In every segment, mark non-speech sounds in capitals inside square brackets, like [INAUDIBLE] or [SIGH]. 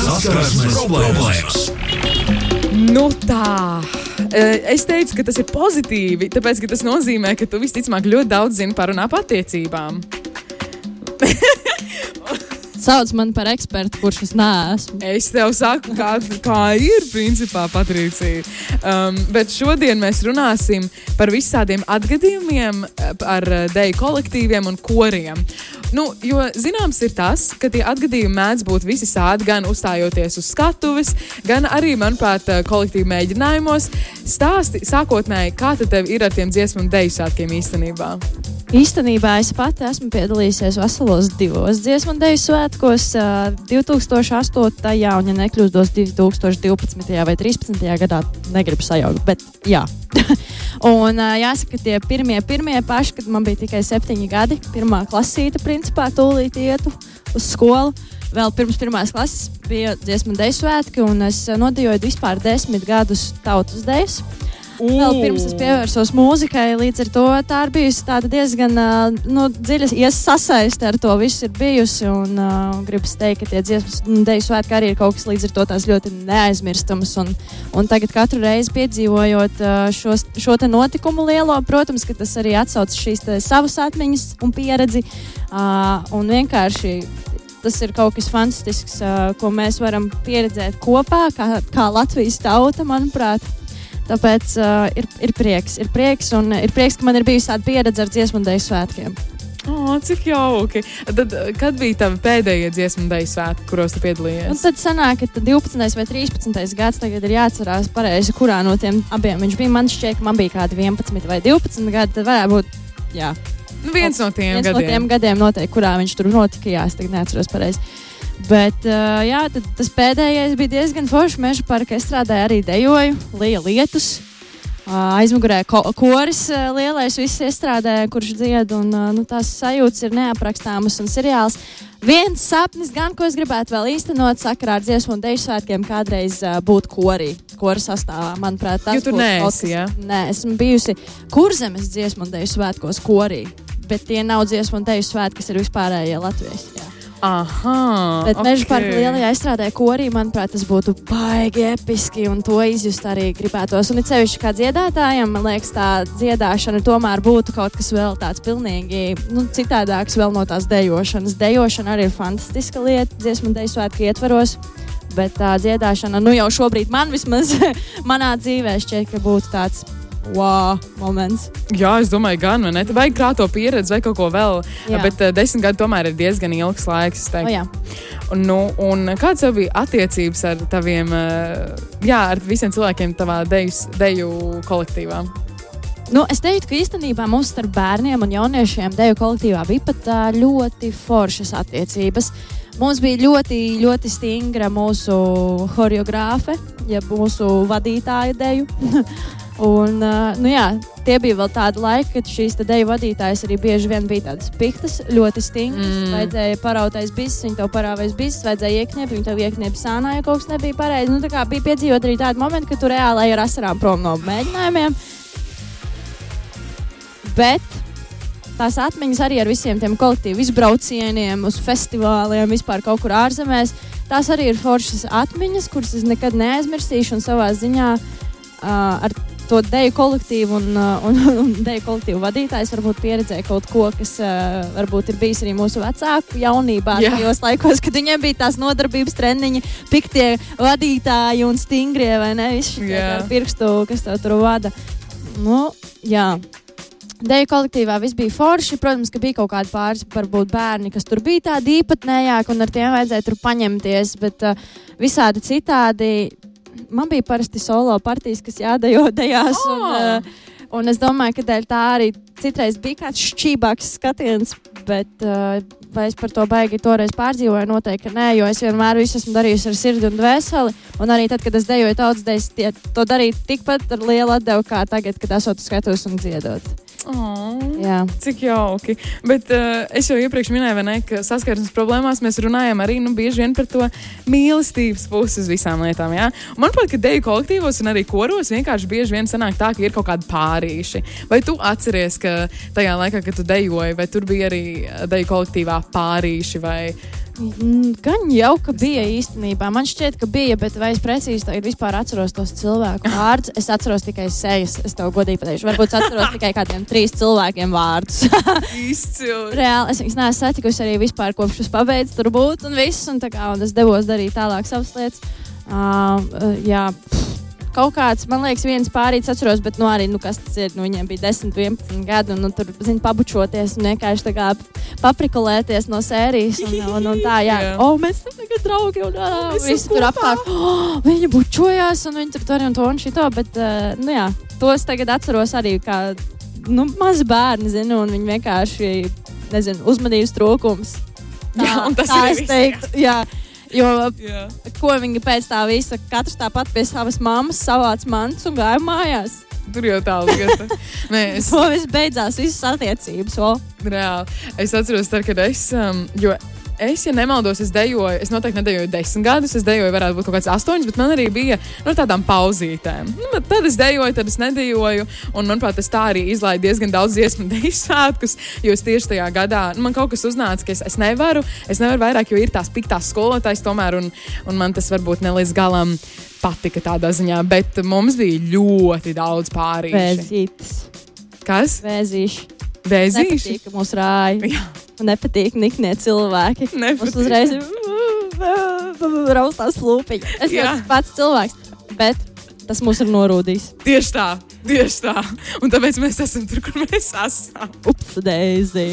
Saskarsmes problēmas. Nu tā. Eh, Es teicu, ka tas ir pozitīvi, tāpēc ka tas nozīmē, ka tu visticamāk ļoti daudz zini par un ap attiecībām. [LAUGHS] Sauc man par ekspertu, kurš es neesmu. Es tev saku, kā, kā ir principā Patricija. Um, bet šodien mēs runāsim par visādiem atgadījumiem ar eh, deju kolektīviem un koriem. Nu, jo zināms ir tas, ka tie atgadījumi mēdz būt visi sādi, gan uzstājoties uz skatuves, gan arī, manuprāt, kolektīvu mēģinājumos. Stāsti sākotnēji, kā tev ir ar tiem dziesmu un deju svētkiem īstenībā? Īstenībā es pati esmu piedalījusies veselos divos dziesmu dēļu svētkos, ā, 2008. un, ja nekļūdos, 2012. vai 2013. gadā. Negribu sajaukt, bet jā. [LAUGHS] un jāsaka, tie pirmie, pirmie paši, kad man bija tikai septiņi gadi, pirmā klasīte, principā, tūlīt ietu uz skolu. Vēl pirms pirmās klases bija dziesmu dēļu svētki, un es nodejoju vispār desmit gadus tautas dēļus. Vēl pirms es pievērsos mūzikai, līdz ar to tā ir bijusi diezgan uh, nu, dziļa iesaiste ar to visu ir bijusi. Un uh, gribu teikt, ka tie dziesmas dēļu svētki arī ir kaut kas līdz ar to tās ļoti neaizmirstams. Un, un tagad katru reizi piedzīvojot uh, šo te notikumu lielo, protams, ka tas arī atsauc šīs savas atmiņas un pieredzi. Uh, un vienkārši tas ir kaut kas fantastisks, uh, ko mēs varam pieredzēt kopā, kā, kā Latvijas tauta, manuprāt. Tāpēc uh, ir, ir prieks, ir prieks, un ir prieks, ka man ir bijusi tāda pieredze ar dziesmu un dēļu svētkiem. Oh, cik jauki. Tad, kad bija tavi pēdējie dziesmu un dēļu svētki, kuros tu Un piedalījies? tad sanāk, ka tad 12. vai 13. gads tagad ir jāatcerās pareizi, kurā no tiem abiem viņš bija. Man šķiet, ka man bija kādi 11 vai 12 gadi. Tad varētu būt jā, Nu, viens no tiem viens no gadiem. tiem gadiem, noteikti, kurā viņš tur notika. Jā, es tagad neatceros pareizi. Bet uh, jā, tad, tas pēdējais bija diezgan foršs. Meža parka es strādāju arī dejoju, lieja lietus. Uh, aizmugurē ko koris uh, lielais, viss iestrādāja, kurš dzied. Un, uh, nu, tās sajūtas ir neaprakstāmas un seriāls. Viens sapnis, gan ko es gribētu vēl īstenot sakarā ar dziesmu un dēļu svētkiem, kādreiz būt korī, kora sastāvā. Manuprāt, tas neesi, kaut kas- ja? Nē, esmu bijusi kurzemes dziesmu un dēļu svētkos korī. Bet tie nav dziesmu un dēļu svētki, kas ir vispārējie Latvijas. Jā. Aha. Bet okay. Meža parka lielajā izstrādē korī, manuprāt, tas būtu baigi episki un to izjust arī gribētos. Un it sevišķi kā dziedātājiem, man liekas, tā dziedāšana tomēr būtu kaut kas vēl tāds pilnīgi nu, citādāks vēl no tās dejošanas. Dejošana arī ir fantastiska lieta, dziesmu deju svētku ietvaros. Bet tā dziedāšana, nu jau šobrīd man vismaz [LAUGHS] manā dzīvē šķiet, ka būtu tāds wow moments. Jā, es domāju, gan vai ne? Te vajag krāto pieredzi vai kaut ko vēl. Jā. Bet uh, desmit gadi tomēr ir diezgan ilgs laiks. es O, teiktu. jā. un, nu, un kāds tev bija attiecības ar taviem, uh, jā, ar visiem cilvēkiem tavā deju, deju kolektīvā? Nu, es teiktu, ka īstenībā mums starp bērniem un jauniešiem deju kolektīvā bija pat ā, ļoti foršas attiecības. Mums bija ļoti, ļoti stingra mūsu choreogrāfe, jeb mūsu vadītāja deju. [LAUGHS] un, ā, nu, jā, tie bija vēl tādi laiki, kad šīs te deju vadītājas arī bieži vien bija tādas piktas, ļoti stingras. Mm. Vajadzēja parautais bises, viņi tev parāvēs bises, vajadzēja iekņept, viņi tev iekņept sānā, ja kaut kas nebija pareizi. Nu, bija piedzīvot arī tādu momentu, ka tu reāli ar asarām prom no mēģinājumiem. Bet tās atmiņas arī ar visiem tiem kolektīvu izbraucieniem, uz festivāliem, vispār kaut kur ārzemēs. Tās arī ir foršas atmiņas, kuras es nekad neaizmirsīšu. Un savā ziņā uh, ar to deju kolektīvu un, uh, un, [LAUGHS] un deju kolektīvu vadītājs varbūt pieredzēja kaut ko, kas uh, varbūt ir bijis arī mūsu vecāku jaunībā, Jā. tajos laikos, kad viņiem bija tās nodarbības treniņi, piktie vadītāji un stingrie vai ne? Visi šie ar pirkstu, kas tev tur vada. Nu, jā. Deju kolektīvā viss bija forši. Protams, ka bija kaut kādi pāris, varbūt bērni, kas tur bija tādi īpatnējāki, un ar tiem vajadzēja tur paņemties. Bet uh, visādi citādi man bija parasti solo partijas, kas jādejo dejās. Un, Oh! uh, un es domāju, ka tā arī citreiz bija kāds šķībāks skatiens. Bet, uh, vai es par to baigi toreiz pārdzīvoju? Noteikti, nē, jo es vienmēr visu esmu darījusi ar sirdi un dvēseli. Un arī tad, kad es dejoju tautas dejas, to darīju tikpat ar lielu atdevu kā tagad, kad esmu skatos un dziedot. Oh. Jā. Cik jauki. Bet uh, es jau iepriekš minēju, ne, ka saskarsmes problēmās mēs runājam arī nu, bieži vien par to mīlestības pusi uz visām lietām. Jā? Manuprāt, ka deju kolektīvos un arī koros vienkārši bieži vien sanāk tā, ka ir kaut kādi pārīši. Vai tu atceries, ka tajā laikā, kad tu dejoji, vai tur bija arī deju kolektīvā pārīši vai Mm, Gan jau, ka bija īstenībā. Man šķiet, ka bija, bet vai es precīzi tagad vispār atceros tos cilvēku [LAUGHS] vārdus? Es atceros tikai sejas. Es tev godīgi pateikšu. Varbūt es atceros [LAUGHS] tikai kādiem trīs cilvēkiem vārdus. [LAUGHS] Izcili. Reāli es viņus neesmu satikusi arī vispār kopš es pabeidzu tur būt un viss. Un, kā, un es devos darīt tālāk savas lietas. Uh, uh, jā, pff, kaut kāds, man liekas, viens pārīts atceros, bet nu, arī, nu, kas tas ir, nu, viņiem bija 10, 11 gadi, un nu, tur, zini, pabučoties un vienkārši tā kā paprikulēties no sērijas. Un, un, un tā, jā, [LAUGHS] Jā. o, mēs esam tagad draugi, un Mēs visi tur apkārt. Oh, viņi bučojās, un viņi tur to un to un šito, bet, uh, nu, jā, tos tagad atceros arī kā, nu, mazi bērni, zinu, un viņi vienkārši, nezinu, uzmanības trūkums. Jā, un tas tā es viss, teiktu, jā. Jo Jā. ko viņi pēc tā visa, katrs tāpat pie savas mammas savāc mantas un gāja mājās. Tur jau tā lieta. Nē, es To viss beidzās, visas attiecības. O. reāli. Es atceros, tad, kad es. Um, jo Es, ja nemaldos, es dejoju, es noteikti nedejoju desmit gadus, es dejoju, varētu būt kaut kāds astoņus, bet man arī bija no tādām pauzītēm. Nu, tad es dejoju, tad es nedejoju, un manuprāt, es tā arī izlaidu diezgan daudz dziesmu [LAUGHS] deju svētkus, jo es tieši tajā gadā, nu, man kaut kas uznāca, ka es, es nevaru, es nevaru vairāk, jo ir tās piktās skolotājas tomēr, un, un man tas varbūt ne līdz galam patika tādā ziņā, bet mums bija ļoti daudz pārīšu. Vēzītis, Kas? vēzīši. Vēzīši? Nepatīk, ka mūs rāja. [LAUGHS] Jā. Man nepatīk niknie cilvēki. Mums uzreiz ir [LAUGHS] raustās lūpiņa. Es esmu pats cilvēks, bet tas mūs ir norūdījis. Tieši tā, tieši tā. Un tāpēc mēs esam tur, kur mēs esam. Ups, Deizi.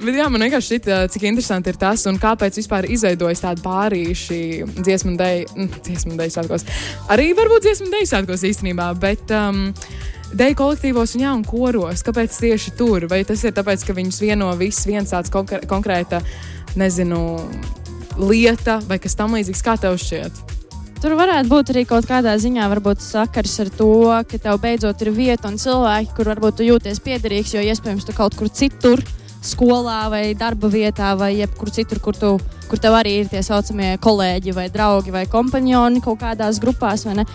Bet jā, man vienkārši šķiet, cik interesanti ir tas, un kāpēc vispār izveidojas tāda pārīša dziesmu dēļ, dziesmu dēļ svētkos. Arī varbūt dziesmu dēļ svētkos īstenībā, bet. Um, Deju kolektīvos un, jā, un koros. Kāpēc tieši tur? Vai tas ir tāpēc, ka viņus vieno viss viens tāds konkrē, konkrēta, nezinu, lieta vai kas tam līdzīgs? Kā tev šķiet? Tur varētu būt arī kaut kādā ziņā sakars ar to, ka tev beidzot ir vieta un cilvēki, kur varbūt tu jūties piederīgs, jo iespējams tu kaut kur citur, skolā vai darba vietā vai jebkur citur, kur, tu, kur tev arī ir tie saucamie kolēģi vai draugi vai kompanioni kaut kādās grupās. vai ne?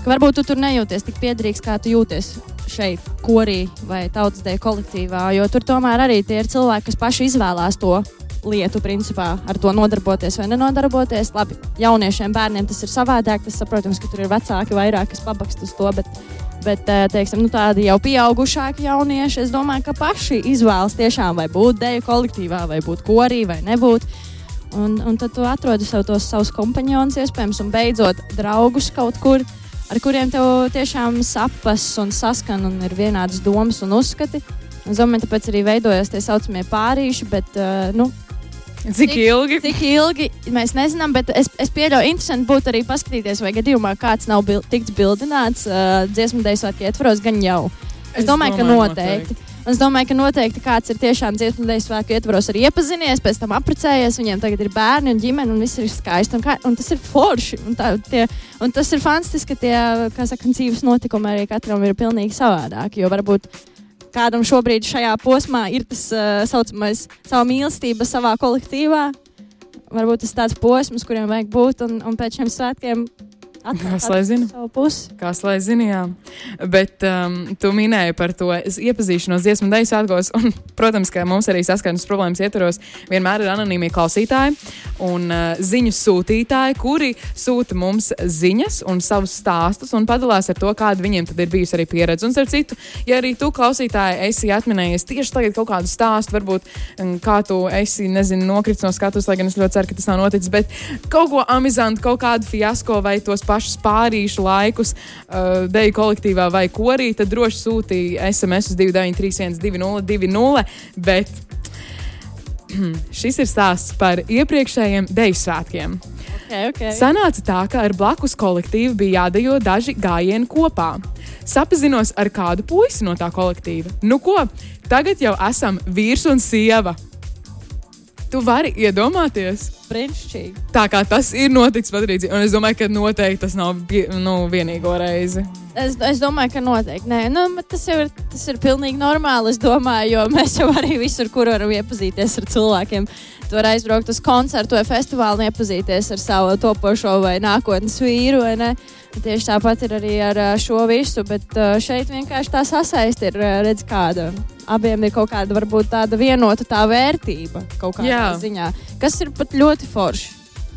Ka varbūt tu tur nejūties tik piederīgs, kā tu jūties šeit, korī vai tautas dēļ kolektīvā, jo tur tomēr arī tie ir cilvēki, kas paši izvēlās to lietu, principā, ar to nodarboties vai nenodarboties. Labi, jauniešiem, bērniem tas ir savādāk. Tas, protams, ka tur ir vecāki vairāk, kas pabakst uz to. Bet, bet eh, teiksim, nu, tādi jau pieaugušāki jaunieši, es domāju, ka paši izvēlas tiešām vai būt deju kolektīvā, vai būt korī, vai nebūt. Un, un tad tu atrodi sev tos savus kompanionus, iespējams, un beidzot draugus kaut kur, ar kuriem tev tiešām sapas un saskan un ir vienādas domas un uzskati. Es domāju, tāpēc arī veidojas tie saucamie pārīši, bet uh, nu, Cik ilgi? Cik ilgi mēs nezinām, bet es, es pieļauju, interesanti būtu arī paskatīties, vai gadījumā kāds nav bil tikts bildināts uh, dziesmu dēļ svētku ietvaros, gan jau. Es, Es es domāju, ka domāju, noteikti. Es domāju, ka noteikti kāds ir tiešām dziesmu dēļ svētku ietvaros arī iepazinies, pēc tam apprecējies, viņiem tagad ir bērni un ģimene, un viss ir skaisti. Un, kā, un tas ir forši. Un, tā, tie, un tas ir fantastiski, ka tie, kā saka, dzīves notikumi arī katram ir pilnīgi savādāki. Jo varbūt kādam šobrīd šajā posmā ir tas uh, saucamais, savu mīlestību savā kolektīvā. Varbūt tas ir tāds posms, kuriem vajag būt, un, un pēc šiem svētkiem Kas lai zina? Kas lai zina, jā. Bet um, tu minēji par to iepazīšanos dziesmu dēļ svētkos. Un, [LAUGHS] protams, ka mums arī saskaņas problēmas ietvaros vienmēr ir anonīmie klausītāji un uh, ziņu sūtītāji, kuri sūta mums ziņas un savus stāstus un padalās ar to, kāda viņiem tad ir bijusi arī pieredze. Un, starp citu, ja arī tu klausītāji esi atminējies tieši tagad kaut kādu stāstu, varbūt um, kā tu esi, nezinu, nokritis no skatuves, lai gan es ļoti ceru, ka tas nav noticis, bet kaut ko amizantu, kaut kādu fiasko vai tos pašus pārīšu laikus uh, deju kolektīvā vai korī, tad droši sūtīja SMS uz 293, 202, bet [CLEARS THROAT] šis ir stāsts par iepriekšējiem deju svētkiem. Okay, okay. Sanāca tā, ka ar blakus kolektīvu bija jādejo daži gājieni kopā. Sapazinos ar kādu puisi no tā kolektīva. Nu ko, tagad jau esam vīrs un sieva. Tu vari iedomāties, Brīnišķīgi. tā kā tas ir noticis Patrīcija, un es domāju, ka noteikti tas nav nu, vienīgo reizi. Es, es domāju, ka noteikti. Nē, nu, tas jau ir, tas ir pilnīgi normāli. Es domāju, jo mēs jau arī visur, kur varam iepazīties ar cilvēkiem. Tu vari aizbraukt uz koncertu vai festivālu un iepazīties ar savu topošo vai nākotnes vīru. Vai ne? Tieši tāpat ir arī ar šo visu, bet šeit vienkārši tā sasaiste ir redz kāda. Abiem ir kaut kāda varbūt tāda vienota tā vērtība kaut kādā Jā. ziņā, kas ir pat ļoti forši.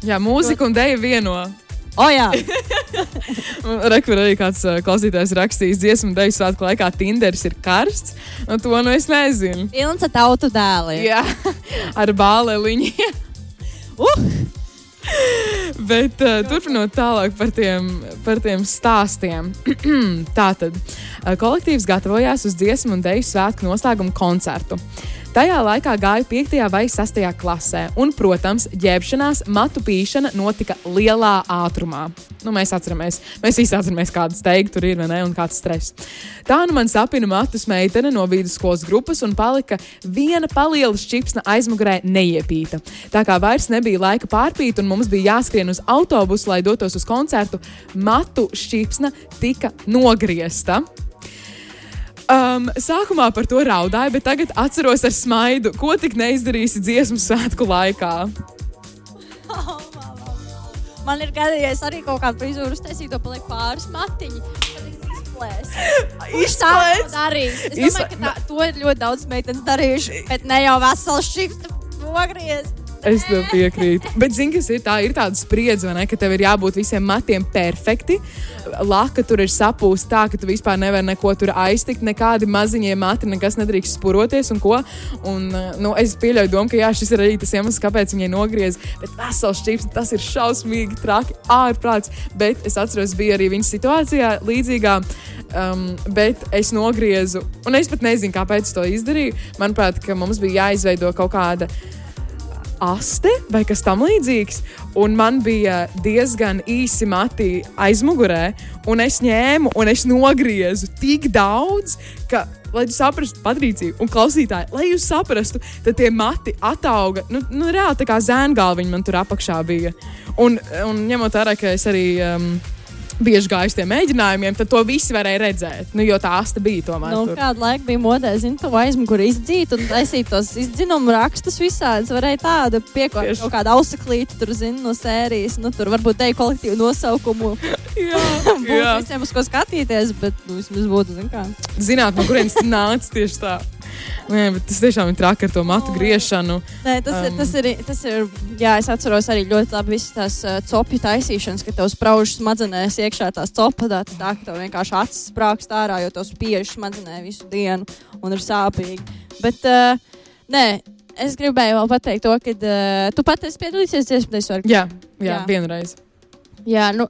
Jā, mūzika un dēļa vieno. O, jā, [LAUGHS] Rekur arī kāds uh, klausītājs rakstījis dziesmu dēļa svētku laikā Tinderis ir karsts. Nu, to nu es nezinu. pilns ar tautu dēliem. Jā, [LAUGHS] ar bāliņiem. Uh! [LAUGHS] Bet uh, turpinot tālāk par tiem, par tiem stāstiem. [CLEARS THROAT] Tātad uh, kolektīvs gatavojās uz dziesmu un dēļu svētku noslēgumu koncertu. Tajā laikā gāju 5. vai 6. klasē, un, protams, ģērbšanās, matu pīšana notika lielā ātrumā. Nu, mēs atceramies, mēs visi atceramies, kāda steigta tur ir ne, un kāds stress. Tā nu man sapina matus meitene no vidusskolas grupas, un palika viena paliela čipsna aizmugurē neiepīta. Tā kā vairs nebija laika pārpīt, un mums bija jāskrien uz autobusu, lai dotos uz koncertu, matu šķipsna tika nogriezta. Um, sākumā par to raudāju, bet tagad atceros ar smaidu, ko tik neizdarīsi dziesmu svētku laikā. [LAUGHS] Man ir gadījies arī kaut kāda frizūra uztaisīt, to paliek pāris matiņi. tad es [LAUGHS] domāju, ka tā, to ir ļoti daudz meitenes darījuši, [LAUGHS] bet ne jau vesels šips nogriezt. Es tev piekrītu. Bet, zini, kas ir tā, ir tāda spriedze, ne, ka tev ir jābūt visiem matiem perfekti. Laka tur ir sapūsta tā, ka tu vispār nevari neko tur aiztikt, nekādi maziņie mati, nekas nedrīkst spuroties un ko. Un, nu, es pieļauju domu, ka jā, šis ir arī tas iemesls, kāpēc viņai nogriez. Bet vesels čips, tas ir šausmīgi traki, ārprāts. Bet es atceros, bija arī viņas situācijā līdzīgā. Um, bet es nogriezu, un es pat nezinu, kāpēc to izdarīju. Manuprāt, mums bija jāizveido kaut kāda aste vai kas tamlīdzīgs. Un man bija diezgan īsi mati aizmugurē, un es ņēmu un es nogriezu tik daudz, ka, lai jūs saprastu, Patricija un klausītāji, lai jūs saprastu, tad tie mati atauga. Nu, nu reāli tā kā zēngalviņi man tur apakšā bija. Un, un ņemot vērā, ka es arī. Um, Bieži gāju uz tiem mēģinājumiem, tad to visi varēja redzēt. Nu, jo tā asta bija tomēr. Nu, tur. kādu laiku bija modē, zinu, to aizmuguri izdzīt un taisīt tos izdzinumu rakstus visādus. Varēja tādu Tieši. kaut kādu ausaklīti, tur zinu, no sērijas. Nu, tur varbūt te kolektīvu nosaukumu. [LAUGHS] Jā, [LAUGHS] Būtu jā. visiem uz ko skatīties, bet nu, vismaz būtu, zinu, kā. zināt, no kurienes nāca tieši tā. Nē, bet tas tiešām ir traki ar to matu griešanu. Nē, tas, um, ir, tas, ir, tas ir. Jā, es atceros arī ļoti labi visas tās uh, copju taisīšanas, ka tev sprauž smadzenēs iekšā tās copadātas, tā ka tev vienkārši acis sprāgst ārā, jo tev spiež smadzenē visu dienu un ir sāpīgi. Bet, uh, nē, es gribēju vēl pateikt to, ka uh, tu pat esi piedalījies dziesmu dēļ. Jā, jā, jā. Vienreiz. Jā, nu,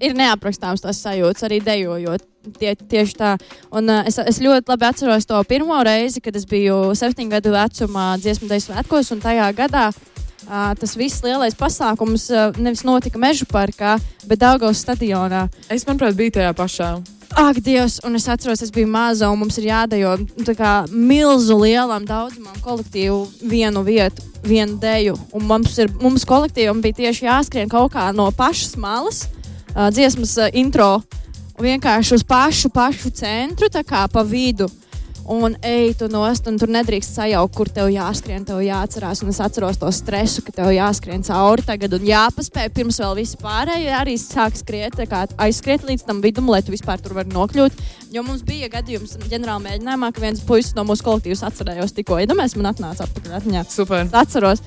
ir neaprakstāms tas sajūts arī dejojot. Tie, tieši tā. Un, uh, es, es ļoti labi atceros to pirmo reizi, kad es biju septiņu gadu vecumā dziesmu dēļ svētkos, un tajā gadā uh, tas viss lielais pasākums uh, nevis notika Meža parkā, bet Daugavas stadionā. Es, manuprāt, biju tajā pašā. Ak, Dievs, un es atceros, es biju maza, un mums ir jādejo kā milzu lielam daudzumam kolektīvu vienu vietu, vienu deju. Un mums, ir, mums kolektīvam bija tieši jāskrien kaut kā no pašas malas, uh, dziesmas uh, intro, un vienkārši uz pašu, pašu centru, tā kā pa vidu. Un ej, tu nost, un tur nedrīkst sajaukt, kur tev jāskrien, tev jāatcerās. Un es atceros to stresu, ka tev jāskrien cauri tagad, un jāpaspēj pirms vēl visi pārējie arī sāk skriet, aizskriet līdz tam vidum, lai tu vispār tur vari nokļūt. Jo mums bija gadījums ģenerāla mēģinājumā, ka viens puisis no mūsu kolektīvas atcerējos tikko, iedomājieties, man atnāca atpakaļ atmiņā. Super. Es atceros.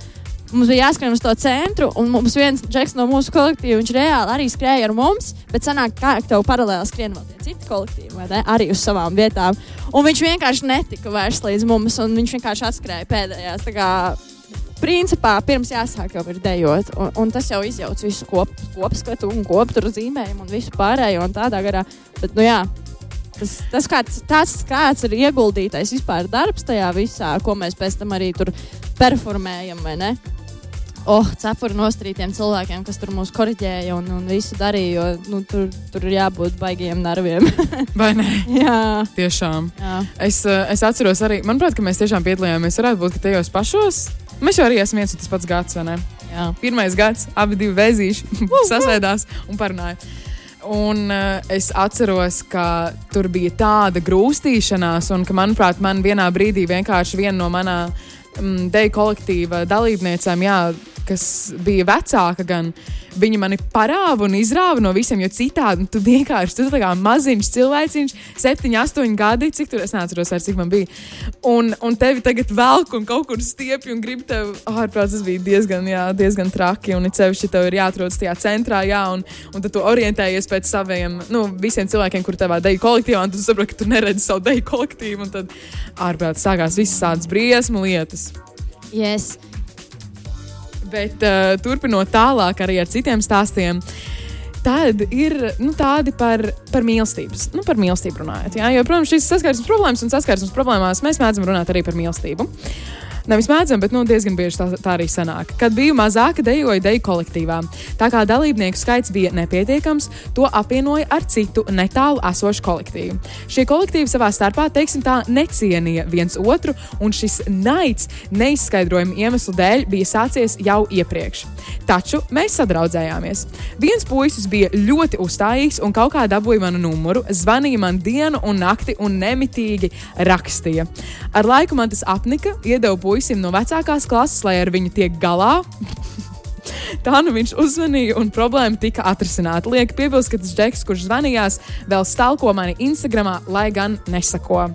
Mums bija jāskrien uz to centru, un mums viens džeks no mūsu kolektīva, viņš reāli arī skrēja ar mums, bet sanāk, kā, tev paralēli skrien vēl tie citi kolektīvi, vai ne? Arī uz savām vietām. Un viņš vienkārši netika vairs līdz mums, un viņš vienkārši atskrēja pēdējās. Kā, Principā pirms jāsāk jau ir dejot, un, un tas jau izjauc visu kop, kopskatu un kopturu zīmējumu un visu pārējo un tādā garā. Bet, nu jā, tas, tas kāds, tāds, kāds ir ieguldītais vispār darbs tajā visā, ko mēs pēc tam arī tur performējam, vai ne? Oh, cepuri nostrītiem cilvēkiem, kas tur mūs korģēja un, un visu darīja, jo nu, tur, tur ir jābūt baigiem nerviem. [LAUGHS] Vai ne? jā, Tiešām. jā. Es, eh, es atceros arī, manuprāt, ka mēs tiešām piedalījāmies. Varētu būt, ka tajos pašos. Mēs jau arī esam viens un tas pats gads, jā. Pirmais gads, abi divi vēzīši [LAUGHS] sasēdās un parunāja. Un uh, es atceros, ka tur bija tāda grūstīšanās, un ka, manuprāt, man vienā brīdī vienkārši viena no manām mm, deju kolektīva dalībniecēm, jā, kas bija vecāka, gan viņa mani parāva un izrāva no visiem, jo citādi nu, tu vienkārši tu kā maziņš cilvēciņš, septiņi, astoņi gadi, cik tur es neatceros, vairs, cik man bija. Un, un tevi tagad velk un kaut kur stiepjas un grib tevi ārprāt. Tas bija diezgan, jā, diezgan traki. Un it sevišķi tev ir jāatrodas tajā centrā, jā, un, un tad tu orientējies pēc saviem, nu, visiem cilvēkiem, kur tevā deju kolektīvā, un tu saproti, ka tu neredzi savu deju kolektīvu. Un tad ārprāt sākās visas tādas briesmu lietas. Yes. Bet uh, turpinot tālāk arī ar citiem stāstiem. Tad ir nu, tādi par, par mīlestības, nu, par mīlestību runājot. Jā? Jo, protams, šīs saskarsmes problēmas un saskarsmes problēmās mēs mēdzam runāt arī par mīlestību. Nevis mēdzam, bet nu, diezgan bieži tā, tā arī sanāk. Kad biju mazāka, dejoju deju kolektīvā. Tā kā dalībnieku skaits bija nepietiekams, to apvienoja ar citu netālu esošu kolektīvu. Šie kolektīvi savā starpā, teiksim tā, necienīja viens otru, un šis naids neizskaidrojumu iemeslu dēļ bija sācies jau iepriekš. Taču mēs sadraudzējāmies. Viens puisis bija ļoti uzstājīgs un kaut kā dabūja manu numuru, zvanīja man dienu un nakti un nemitīgi rakstīja. Ar laiku man tas apnika, iedeva puisim puisim no vecākās klases, lai ar viņu tiek galā. [LAUGHS] Tā nu viņš uzzvanīja, un problēma tika atrisināta. Liek piebilst, ka tas džeks, kurš zvanījās, vēl stalko mani Instagram, lai gan nesako.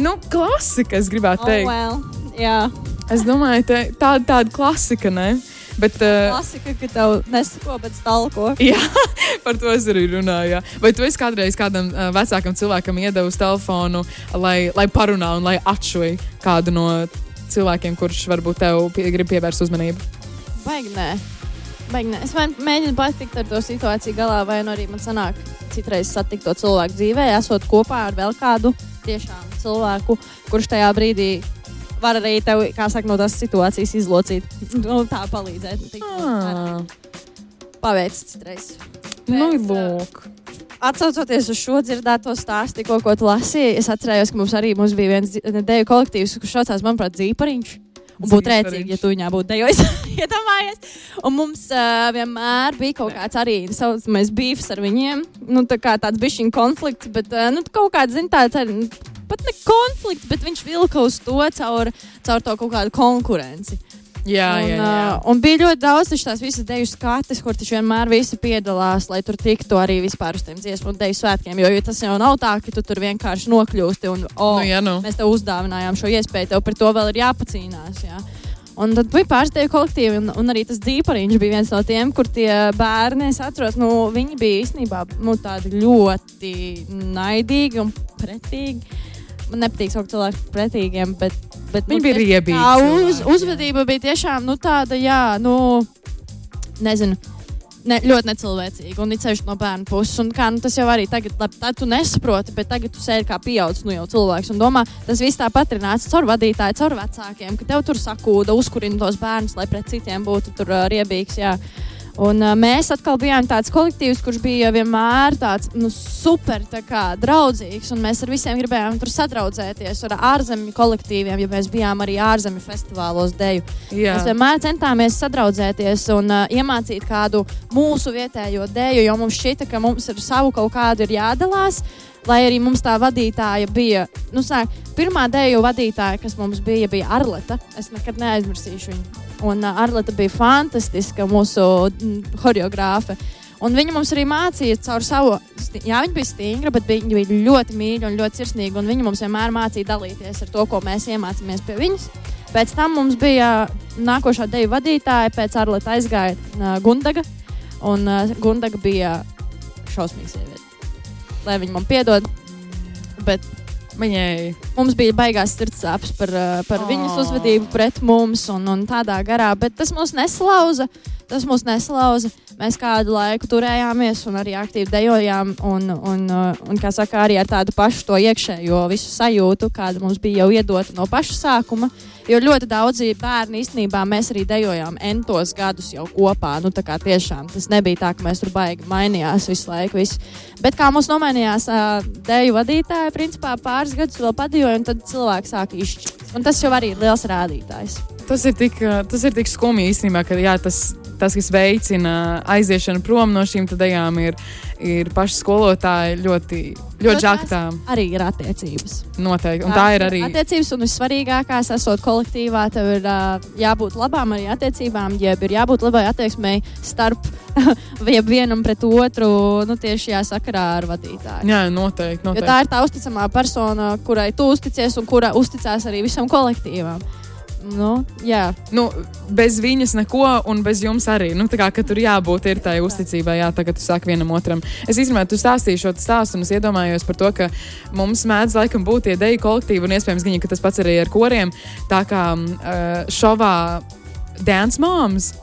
Nu, klasika, es gribētu teikt. Oh, well. Jā. Es domāju, tā, tāda, tāda klasika, ne? Bet, uh, Klasika, ka tev nesako, bet stalko. [LAUGHS] Jā, par to es arī runāju. Jā. Vai tu esi kādreiz kādam uh, vecākam cilvēkam iedevis telefonu, lai, lai parunā un lai atšuj kādu no cilvēkiem, kurš varbūt tev pie, grib pievērst uzmanību? Baigi nē. Baigi nē. Es mēģinu patikt ar to situāciju galā, vai nu arī man sanāk citreiz satikt to cilvēku dzīvē, esot kopā ar vēl kādu tiešām cilvēku, kurš tajā brīdī var arī tev, kā saka, no tās situācijas izlocīt. [LAUGHS] Nu, tā palīdzēt. Tik, Ah, Paveic citreiz. nu, lūk. Atcaucoties uz šo dzirdēto stāstu, tikko, ko tu lasīji, es atcerējos, ka mums arī mums bija viens deju kolektīvs, kurš saucās, manuprāt, Zīpariņš. Un būtu rēcīgi, ja tu viņā būtu dejojis. [LAUGHS] Iedomājies. Un mums uh, vienmēr bija kaut kāds arī saucamais beefs ar viņiem. Nu, tā kā tāds bišķiņu konflikts, bet uh, nu, kaut kāds, zin, tāds arī. nu, Pat ne konflikts, bet viņš vilka uz to caur, caur to kaut kādu konkurenci. Jā, un, jā, jā. uh, un bija ļoti daudz tās visas deju skates, kur taču vienmēr visi piedalās, lai tur tiktu arī vispār uz tiem dziesmu un deju svētkiem. Jo, jo tas jau nav tā, ka tu tur vienkārši nokļūsti un oh, Nu, jā, nu. mēs tev uzdāvinājām šo iespēju, tev par to vēl ir jāpacīnās. Jā. Un tad bija pārsteigts kolektīvi, un, un arī tas dzīpariņš bija viens no tiem, kur tie bērni, es atceros, nu, viņi bija īstenībā nu, tādi ļoti naidīgi un pretīgi. Man nepatīk saukt cilvēku par pretīgiem, bet, bet Viņi nu, bija riebīgi tā Uz, uzvedība bija tiešām nu, tāda, jā, nu, nezinu. Ne, ļoti necilvēcīga un it sevišķi no bērna puses. Un, kā, nu, tas jau arī tagad, labi, tā tu nesaproti, bet tagad tu sēdi kā pieaugušs nu, jau cilvēks un domā, tas viss tāpat ir nācis caur vadītāju, caur vecākiem, ka tev tur sakūda, uzkurina tos bērnus, lai pret citiem būtu tur uh, riebīgs. Jā. Un, uh, mēs atkal bijām tāds kolektīvs, kurš bija vienmēr tāds nu, super tā kā, draudzīgs. un Mēs ar visiem gribējām tur sadraudzēties ar ārzemju kolektīviem, jo mēs bijām arī ārzemju festivālos deju. jā. Mēs vienmēr centāmies sadraudzēties un uh, iemācīt kādu mūsu vietējo dēļu, jo mums šķita, ka mums ar savu kaut kādu ir jādalās. Lai arī mums tā vadītāja bija, nu, sāk, pirmā dēļu vadītāja, kas mums bija, bija Arleta. Es nekad neaizmirsīšu viņu. Un uh, Arleta bija fantastiska mūsu mm, choreogrāfe. Un viņa mums arī mācīja caur savu, jā, viņa bija stingra, bet viņa bija ļoti mīļa un ļoti sirsnīga. un Viņa mums vienmēr mācīja dalīties ar to, ko mēs iemācījāmies pie viņas. Pēc tam mums bija nākošā deju vadītāja, pēc Arleta aizgāja uh, Gundaga. Un uh, Gundaga bija šausmīga sieviete. Lai viņa man piedod. Bet Viņai. mums bija baigās sirdsāpes par, uh, par Oh. viņas uzvedību pret mums un, un tādā garā. Bet tas mūs neslauza. Tas mūs neslauza. Mēs kādu laiku turējāmies un arī aktīvi dejojām. Un, un, uh, un kā saka, arī ar tādu pašu to iekšējo visu sajūtu, kāda mums bija jau iedota no paša sākuma. Jo ļoti daudzi bērni īstenībā mēs arī dejojām entos gadus jau kopā. Nu, tā kā tiešām tas nebija tā, ka mēs tur baigi mainījās visu laiku. Visu. Bet kā mums nomainījās uh, deju vadītāja, principā pāris gadus vēl padejoja, un tad cilvēki sāka izšķirt. Un tas jau arī ir liels rādītājs. Tas ir tik, tas ir tik skumji īstenībā, ka jā, tas tas, kas veicina aiziešanu prom no šīm idejām, ir, ir paši skolotāji ļoti, ļoti žaktām. Arī ir attiecības. Noteikti. Un tā ir arī. Attiecības, un vissvarīgākās, esot kolektīvā, tev ir uh, jābūt labām arī attiecībām, jeb ir jābūt labai attieksmei starp [LAUGHS] vienam pret otru, nu, tieši šajā sakarā ar vadītāju. Jā, noteikti. noteikti. Jo tā ir tā uzticamā persona, kurai tu uzticies un kura uzticās arī visam kolektīvam. Nu, jā. nu, bez viņas neko, un bez jums arī. Nu, kā, tur jābūt tai uzticībai, jā, tagad tu saki vienam otram. Es īstenībā tu stāstīju šo stāstu, un es iedomājos par to, ka mums mēdz laikam būt tie deju kolektīvi, un iespējams, ka tas pats arī ar koriem. Tā kā uh, šovā Dance Moms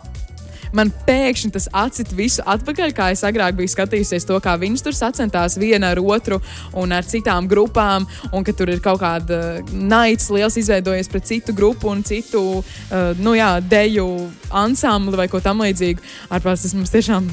man pēkšņi tas atcita visu atpakaļ, kā es agrāk biju skatījusies to, kā viņas tur sacentās viena ar otru un ar citām grupām, un ka tur ir kaut kāda naids liels izveidojies pret citu grupu un citu, uh, nu jā, deju ansambli vai ko tam līdzīgu. Ārpēc tas mums tiešām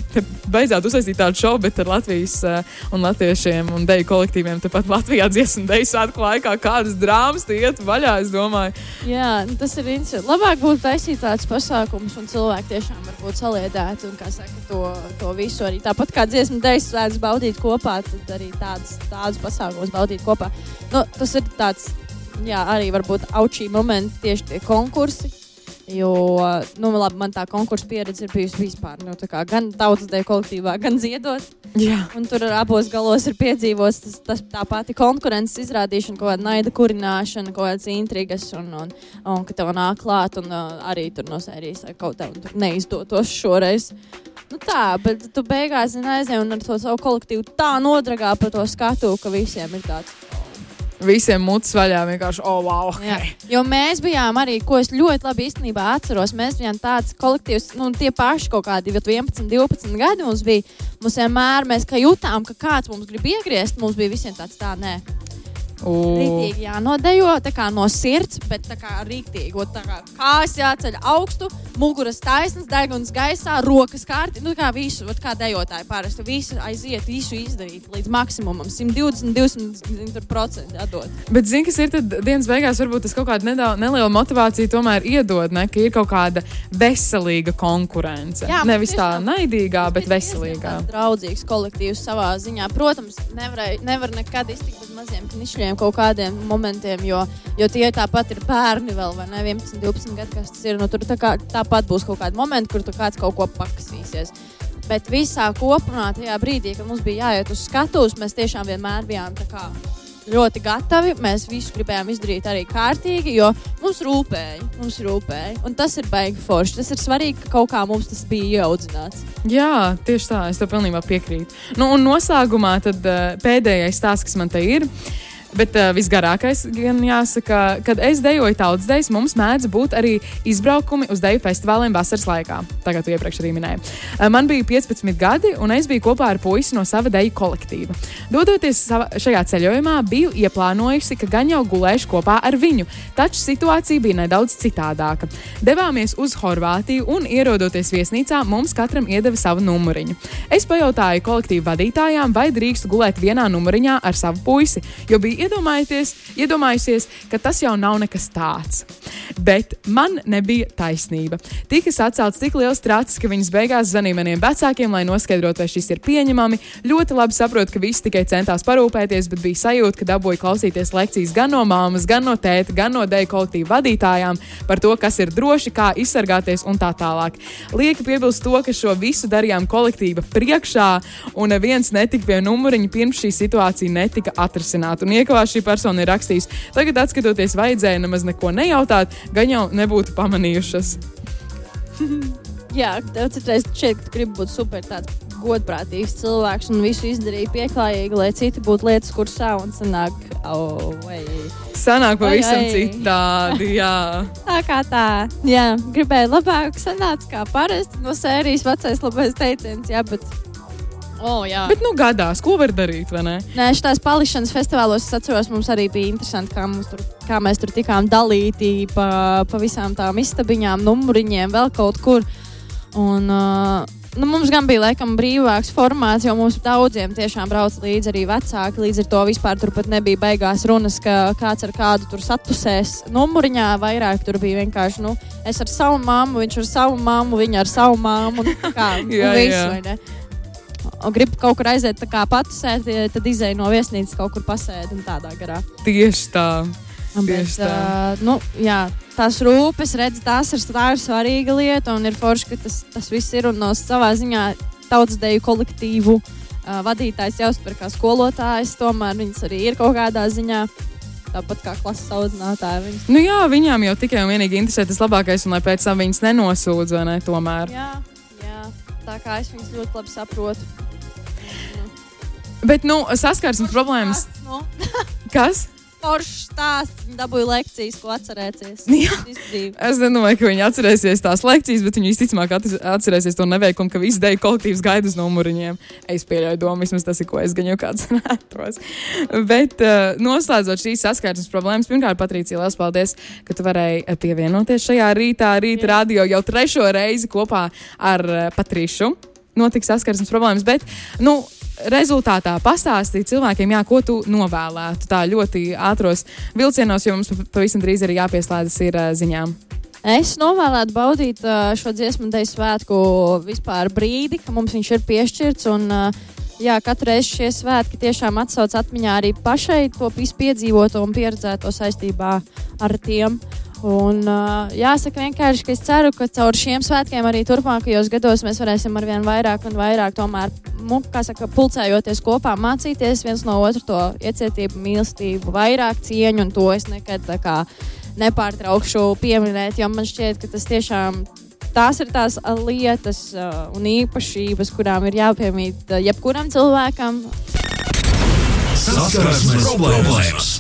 beidzētu uzsaistīt tādu šovu, bet ar Latvijas uh, un latviešiem un deju kolektīviem tepat Latvijā dziesmu deju svētku laikā kādas drāmas iet vaļā, es domāju. Jā, tas ir interesanti. Labāk būtu taisīt tāds pasākums un cilvēki tiešām var būt saliedēti un, saka, to, to visu arī tāpat kā dziesmu dejas svētkus baudīt kopā, tad arī tādus, tādus pasākumus baudīt kopā. Nu, tas ir tāds, jā, arī varbūt aučī momenti tieši tie konkursi. Jo nu, labi, man tā konkursu pieredze ir bijusi vispār. Nu, gan tautas dēļ kolektīvā, gan dziedot. Jā. Un tur abos galos ir piedzīvots tas, tas, tā pati konkurences izrādīšana, kaut kāda naida kurināšana, kaut kādas intrigas, un, un, un ka tev nāk klāt, un uh, arī tur no sērijas kaut kā neizdotos šoreiz. Nu tā, bet tu beigās aizjūti un ar to savu kolektīvu tā nodragā pa to skatu, ka visiem ir tāds visiem mutes vaļā. Vienkārši, oh, wow! Okay. Jā. Jo mēs bijām arī, ko es ļoti labi īstenībā atceros, mēs bijām tāds kolektīvs, nu, tie paši kaut kādi 11, 12 gadi mums bija. Mums vienmēr, mēs kā jutām, ka kāds mums grib iegriezt, mums bija visiem tāds tā, nē. Rītīgi jānodejo no sirds, bet tā kā rītīgi. Tā kā kājas jāceļ augstu, muguras taisnas, deguns gaisā, rokas kārti. Nu, kā visu, kā dejotāji parasti visu aiziet, visu izdarīt līdz maksimumam, 120, 200% atdot. Bet, zini, kas ir tad dienas beigās, varbūt tas kaut kāda nedaudz, neliela motivācija tomēr iedod, ne, ka ir kaut kāda veselīga konkurence. Jā, Nevis tā naidīgā, bet veselīgā. Draudzīgs kolektīvs savā ziņā. Protams, nevar, nevar nekad iztikt bez maziem knišļiem bērniem kaut kādiem momentiem, jo, jo tie tāpat ir bērni vēl, vai ne? 11, 12 gadi, kas tas ir. Nu, tur tā kā, tāpat būs kaut kādi momenti, kur tur kāds kaut ko pakasīsies. Bet visā kopumā, tajā brīdī, kad mums bija jāiet uz skatuves, mēs tiešām vienmēr bijām kā, ļoti gatavi. Mēs visu gribējām izdarīt arī kārtīgi, jo mums rūpēja. Mums rūpēja. Un tas ir baigi forši. Tas ir svarīgi, ka kaut kā mums tas bija ieaudzināts. Jā, tieši tā. Es tev pilnībā piekrītu. Nu, un noslēgumā tad, uh, pēdējais stāsts, kas man te ir. Bet uh, visgarākais, gan jāsaka, kad es dejoju tautas dejas, mums mēdz būt arī izbraukumi uz deju festivāliem vasaras laikā. Tagad tu iepriekš arī minēji. Uh, man bija 15 gadi, un es biju kopā ar puisi no sava deju kolektīva. Dodoties sava, šajā ceļojumā, biju ieplānojusi, ka gan jau gulēšu kopā ar viņu, taču situācija bija nedaudz citādāka. Devāmies uz Horvātiju, un ierodoties viesnīcā, mums katram iedeva savu numuriņu. Es pajautāju kolektīvu vadītājām, vai drīkstu gulēt vienā numuriņā ar savu puisi, jo bija iedomājusies, ka tas jau nav nekas tāds. Bet man nebija taisnība. Tika atcelts tik liels trācis, ka viņas beigās zvanīja maniem vecākiem, lai noskaidrotu, vai šis ir pieņemami. Ļoti labi saprotu, ka visi tikai centās parūpēties, bet bija sajūta, ka dabūju klausīties lekcijas gan no māmas, gan no tēta, gan no deju kolektīvu vadītājām par to, kas ir droši, kā izsargāties un tā tālāk. Lieki piebilst to, ka šo visu darījām kolektīva priekšā, un neviens netika pie numuriņa pirms šī situācija netika atrisināta. Un iekavā šī persona ir rakstījusi, tagad, skatoties, vajadzēja nemaz neko nejautāt, gan jau nebūtu pamanījušas. [LAUGHS] Jā, tev citreiz šķiet, ka gribi būt super tāds godprātīgs cilvēks un visu izdarīt pieklājīgi, lai citi būtu lietas kursā un sanāk, oh, vai. Sanāk pavisam citādi, jā. [LAUGHS] tā kā tā, jā, gribēju labāk sanāca kā parasti no sērijas vecais labais teiciens, jā, bet Oh, jā. Bet, nu, gadās, ko var darīt, vai ne? Nē, šīs palikšanas festivālos, es atceros, mums arī bija interesanti, kā, tur, kā mēs tur tikām dalīti pa, pa visām tām istabiņām, numuriņiem, vēl kaut kur. Un, uh, Nu, mums gan bija laikam brīvāks formāts, jo mums daudziem tiešām brauc līdzi arī vecāki. Līdz ar to vispār tur pat nebija beigās runas, ka kāds ar kādu tur satusēs numuriņā. Vairāk tur bija vienkārši, nu, es ar savu mammu, viņš ar savu mammu, viņa ar savu mammu. Un, kā, [LAUGHS] Jā, visu, jā. Un gribu kaut kur aiziet, tā kā patusēt, tad izēju no viesnīcas kaut kur pasēdi un tādā garā. Tieši tā. Bet, tā. uh, nu, jā, tās rūpes, redz, tās ir, tā ir svarīga lieta, un ir forši, ka tas, tas viss ir. Un no savā ziņā tautsdeju kolektīvu uh, vadītājs jāuztver kā skolotājs, tomēr viņas arī ir kaut kādā ziņā. Tāpat kā klases audzinātāja. Viņas, Nu jā, viņām jau tikai un vienīgi interesē tas labākais, un lai pēc tam viņas nenosūdz, vai ne? Tomēr. jā, jā, tā kā es viņas ļoti labi saprotu. Bet, nu, saskarsmes problēmas. Nu, [LAUGHS] Kas? Foršs stāsts, viņa dabūja lekcijas, ko atcerēties. [LAUGHS] Jā. Es nedomāju, ka viņi atcerēsies tās lekcijas, bet viņi visticamāk atcer- atcerēsies to neveikumu, ka visi deju kolektīvs gaida uz numuriņiem. Es pieļauju domu, vismaz tas ir, ko es gan jau kāds [LAUGHS] atceros. Bet uh, noslēdzot šīs saskarsmes problēmas, pirmkārt, Patricija, liels paldies, ka tu varēji eh, pievienoties šajā rītā, rīta radio jau trešo reizi kopā ar uh, Patrišu. Notiks saskarsmes problēmas, bet, nu, rezultātā pastāstīt cilvēkiem, jā, ko tu novēlētu tā ļoti ātros vilcienos, jo mums pavisam drīz arī jāpieslēdzas ir uh, ziņām. Es novēlētu baudīt uh, šo dziesmu dēļ svētku vispār brīdi, ka mums viņš ir piešķirts. Un, uh, jā, katru reizi šie svētki tiešām atsauc atmiņā arī pašai to visu piedzīvoto un pieredzēto saistībā ar tiem. Un, uh, jāsaka vienkārši, ka es ceru, ka caur šiem svētkiem arī turpmākajos gados mēs varēsim ar vien vairāk un vairāk tomēr, nu, kā saka, pulcējoties kopā, mācīties viens no otra to iecietību, mīlestību, vairāk cieņu, un to es nekad kā nepārtraukšu pieminēt, jo man šķiet, ka tas tiešām tās ir tās lietas uh, un īpašības, kurām ir jāpiemīt uh, jebkuram cilvēkam. Saskarsmes problēmas.